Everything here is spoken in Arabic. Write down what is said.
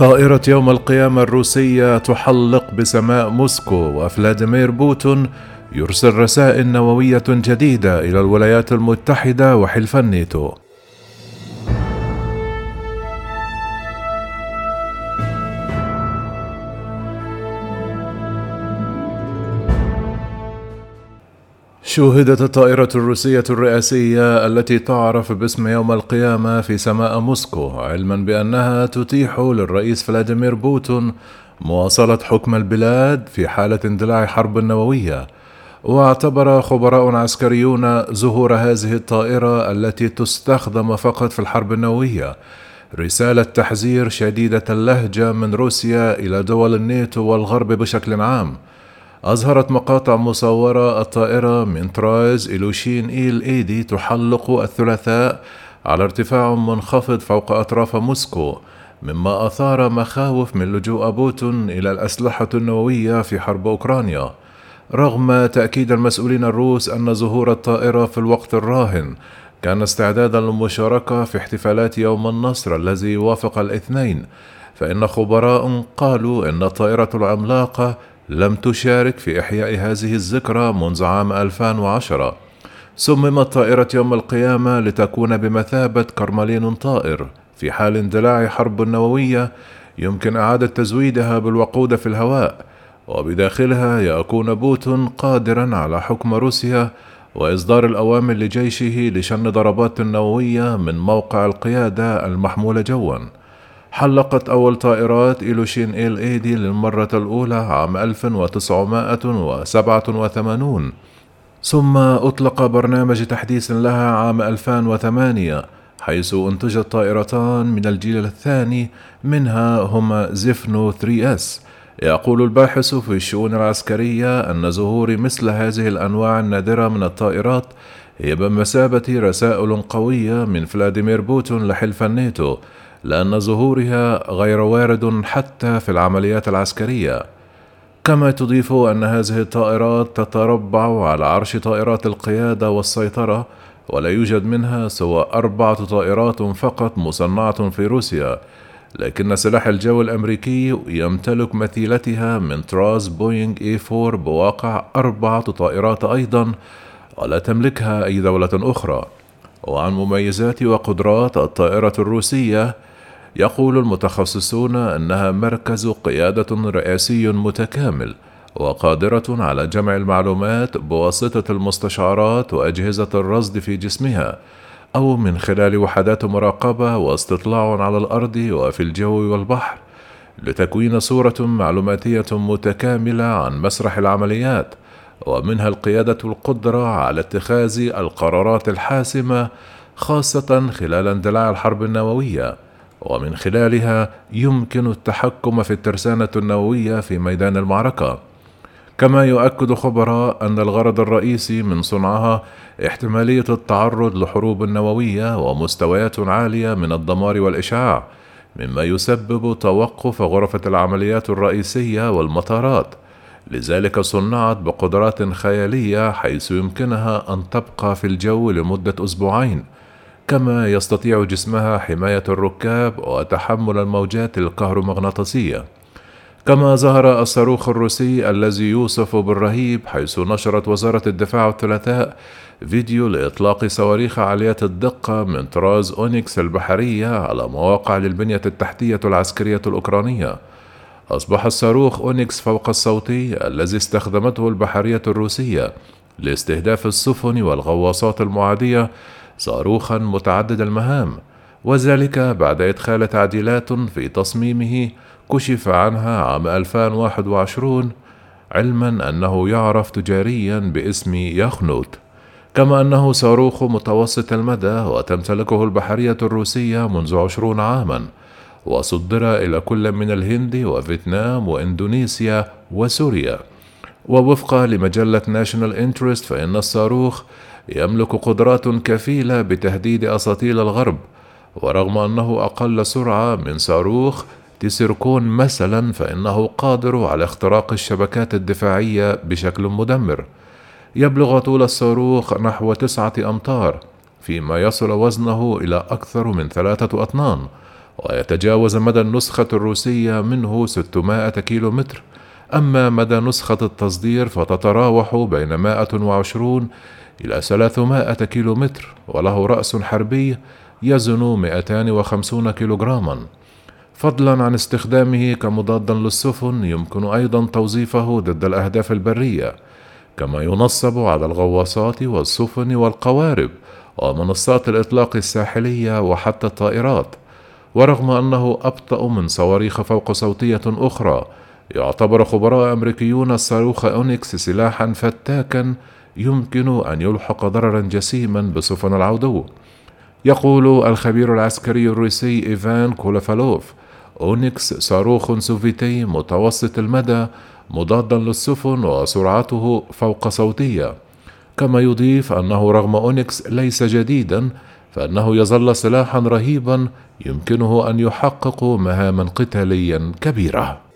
طائرة يوم القيامة الروسية تحلق بسماء موسكو وفلاديمير بوتين يرسل رسائل نووية جديدة إلى الولايات المتحدة وحلف الناتو. شوهدت الطائرة الروسية الرئاسية التي تعرف باسم يوم القيامة في سماء موسكو علما بأنها تتيح للرئيس فلاديمير بوتين مواصلة حكم البلاد في حالة اندلاع حرب نووية. واعتبر خبراء عسكريون ظهور هذه الطائرة التي تستخدم فقط في الحرب النووية. رسالة تحذير شديدة اللهجة من روسيا إلى دول الناتو والغرب بشكل عام. أظهرت مقاطع مصورة الطائرة من طراز إلوشين إيل إيدي تحلق الثلاثاء على ارتفاع منخفض فوق أطراف موسكو مما أثار مخاوف من لجوء بوتون إلى الأسلحة النووية في حرب أوكرانيا. رغم تأكيد المسؤولين الروس أن ظهور الطائرة في الوقت الراهن كان استعدادا للمشاركة في احتفالات يوم النصر الذي وافق الاثنين فإن خبراء قالوا إن الطائرة العملاقة لم تشارك في إحياء هذه الذكرى منذ عام 2010 صممت طائرة يوم القيامة لتكون بمثابة كرملين طائر في حال اندلاع حرب نووية يمكن إعادة تزويدها بالوقود في الهواء وبداخلها يكون بوتين قادرا على حكم روسيا وإصدار الأوامر لجيشه لشن ضربات نووية من موقع القيادة المحمولة جواً. حلقت أول طائرات إيلوشين إيل إيدي للمرة الأولى عام 1987 ثم أطلق برنامج تحديث لها عام 2008 حيث أنتجت طائرتان من الجيل الثاني منها هما زيفنو 3S يقول الباحث في الشؤون العسكرية أن ظهور مثل هذه الأنواع النادرة من الطائرات هي بمثابة رسائل قوية من فلاديمير بوتون لحلف الناتو. لأن ظهورها غير وارد حتى في العمليات العسكرية. كما تضيف أن هذه الطائرات تتربع على عرش طائرات القيادة والسيطرة ولا يوجد منها سوى أربعة طائرات فقط مصنعة في روسيا. لكن سلاح الجو الأمريكي يمتلك مثيلتها من طراز بوينغ إي 4 بواقع أربعة طائرات أيضا ولا تملكها أي دولة أخرى. وعن مميزات وقدرات الطائرة الروسية يقول المتخصصون أنها مركز قيادة رئاسي متكامل وقادرة على جمع المعلومات بواسطة المستشعرات وأجهزة الرصد في جسمها أو من خلال وحدات مراقبة واستطلاع على الأرض وفي الجو والبحر لتكوين صورة معلوماتية متكاملة عن مسرح العمليات ومنها القيادة القدرة على اتخاذ القرارات الحاسمة خاصة خلال اندلاع الحرب النووية. ومن خلالها يمكن التحكم في الترسانة النووية في ميدان المعركة. كما يؤكد خبراء أن الغرض الرئيسي من صنعها احتمالية التعرض لحروب نووية ومستويات عالية من الدمار والإشعاع مما يسبب توقف غرفة العمليات الرئيسية والمطارات. لذلك صنعت بقدرات خيالية حيث يمكنها أن تبقى في الجو لمدة أسبوعين كما يستطيع جسمها حماية الركاب وتحمل الموجات الكهرومغناطيسية. كما ظهر الصاروخ الروسي الذي يوصف بالرهيب حيث نشرت وزارة الدفاع الثلاثاء فيديو لإطلاق صواريخ عالية الدقة من طراز أونيكس البحرية على مواقع للبنية التحتية العسكرية الأوكرانية. أصبح الصاروخ أونيكس فوق الصوتي الذي استخدمته البحرية الروسية لاستهداف السفن والغواصات المعادية صاروخا متعدد المهام وذلك بعد إدخال تعديلات في تصميمه كشف عنها عام 2021 علما أنه يعرف تجاريا باسم ياخونت كما أنه صاروخ متوسط المدى وتمتلكه البحرية الروسية منذ عشرون عاما وصدر إلى كل من الهند وفيتنام وإندونيسيا وسوريا. ووفقا لمجلة ناشونال انترست فإن الصاروخ يملك قدرات كفيلة بتهديد أساطيل الغرب ورغم أنه أقل سرعة من صاروخ تيسيركون مثلا فإنه قادر على اختراق الشبكات الدفاعية بشكل مدمر. يبلغ طول الصاروخ نحو تسعة أمتار فيما يصل وزنه إلى أكثر من ثلاثة أطنان ويتجاوز مدى النسخة الروسية منه 600 كيلومتر. أما مدى نسخة التصدير فتتراوح بين 120 إلى 300 كيلومتر وله رأس حربي يزن 250 كيلوغراما. فضلا عن استخدامه كمضاد للسفن يمكن أيضا توظيفه ضد الأهداف البرية كما ينصب على الغواصات والسفن والقوارب ومنصات الإطلاق الساحلية وحتى الطائرات. ورغم أنه أبطأ من صواريخ فوق صوتية أخرى يعتبر خبراء أمريكيون الصاروخ أونيكس سلاحا فتاكا يمكن أن يلحق ضررا جسيما بسفن العدو يقول الخبير العسكري الروسي إيفان كولافالوف أونيكس صاروخ سوفيتي متوسط المدى مضادا للسفن وسرعته فوق صوتية. كما يضيف أنه رغم أونيكس ليس جديدا فإنه يظل سلاحا رهيبا يمكنه أن يحقق مهاما قتاليا كبيرة.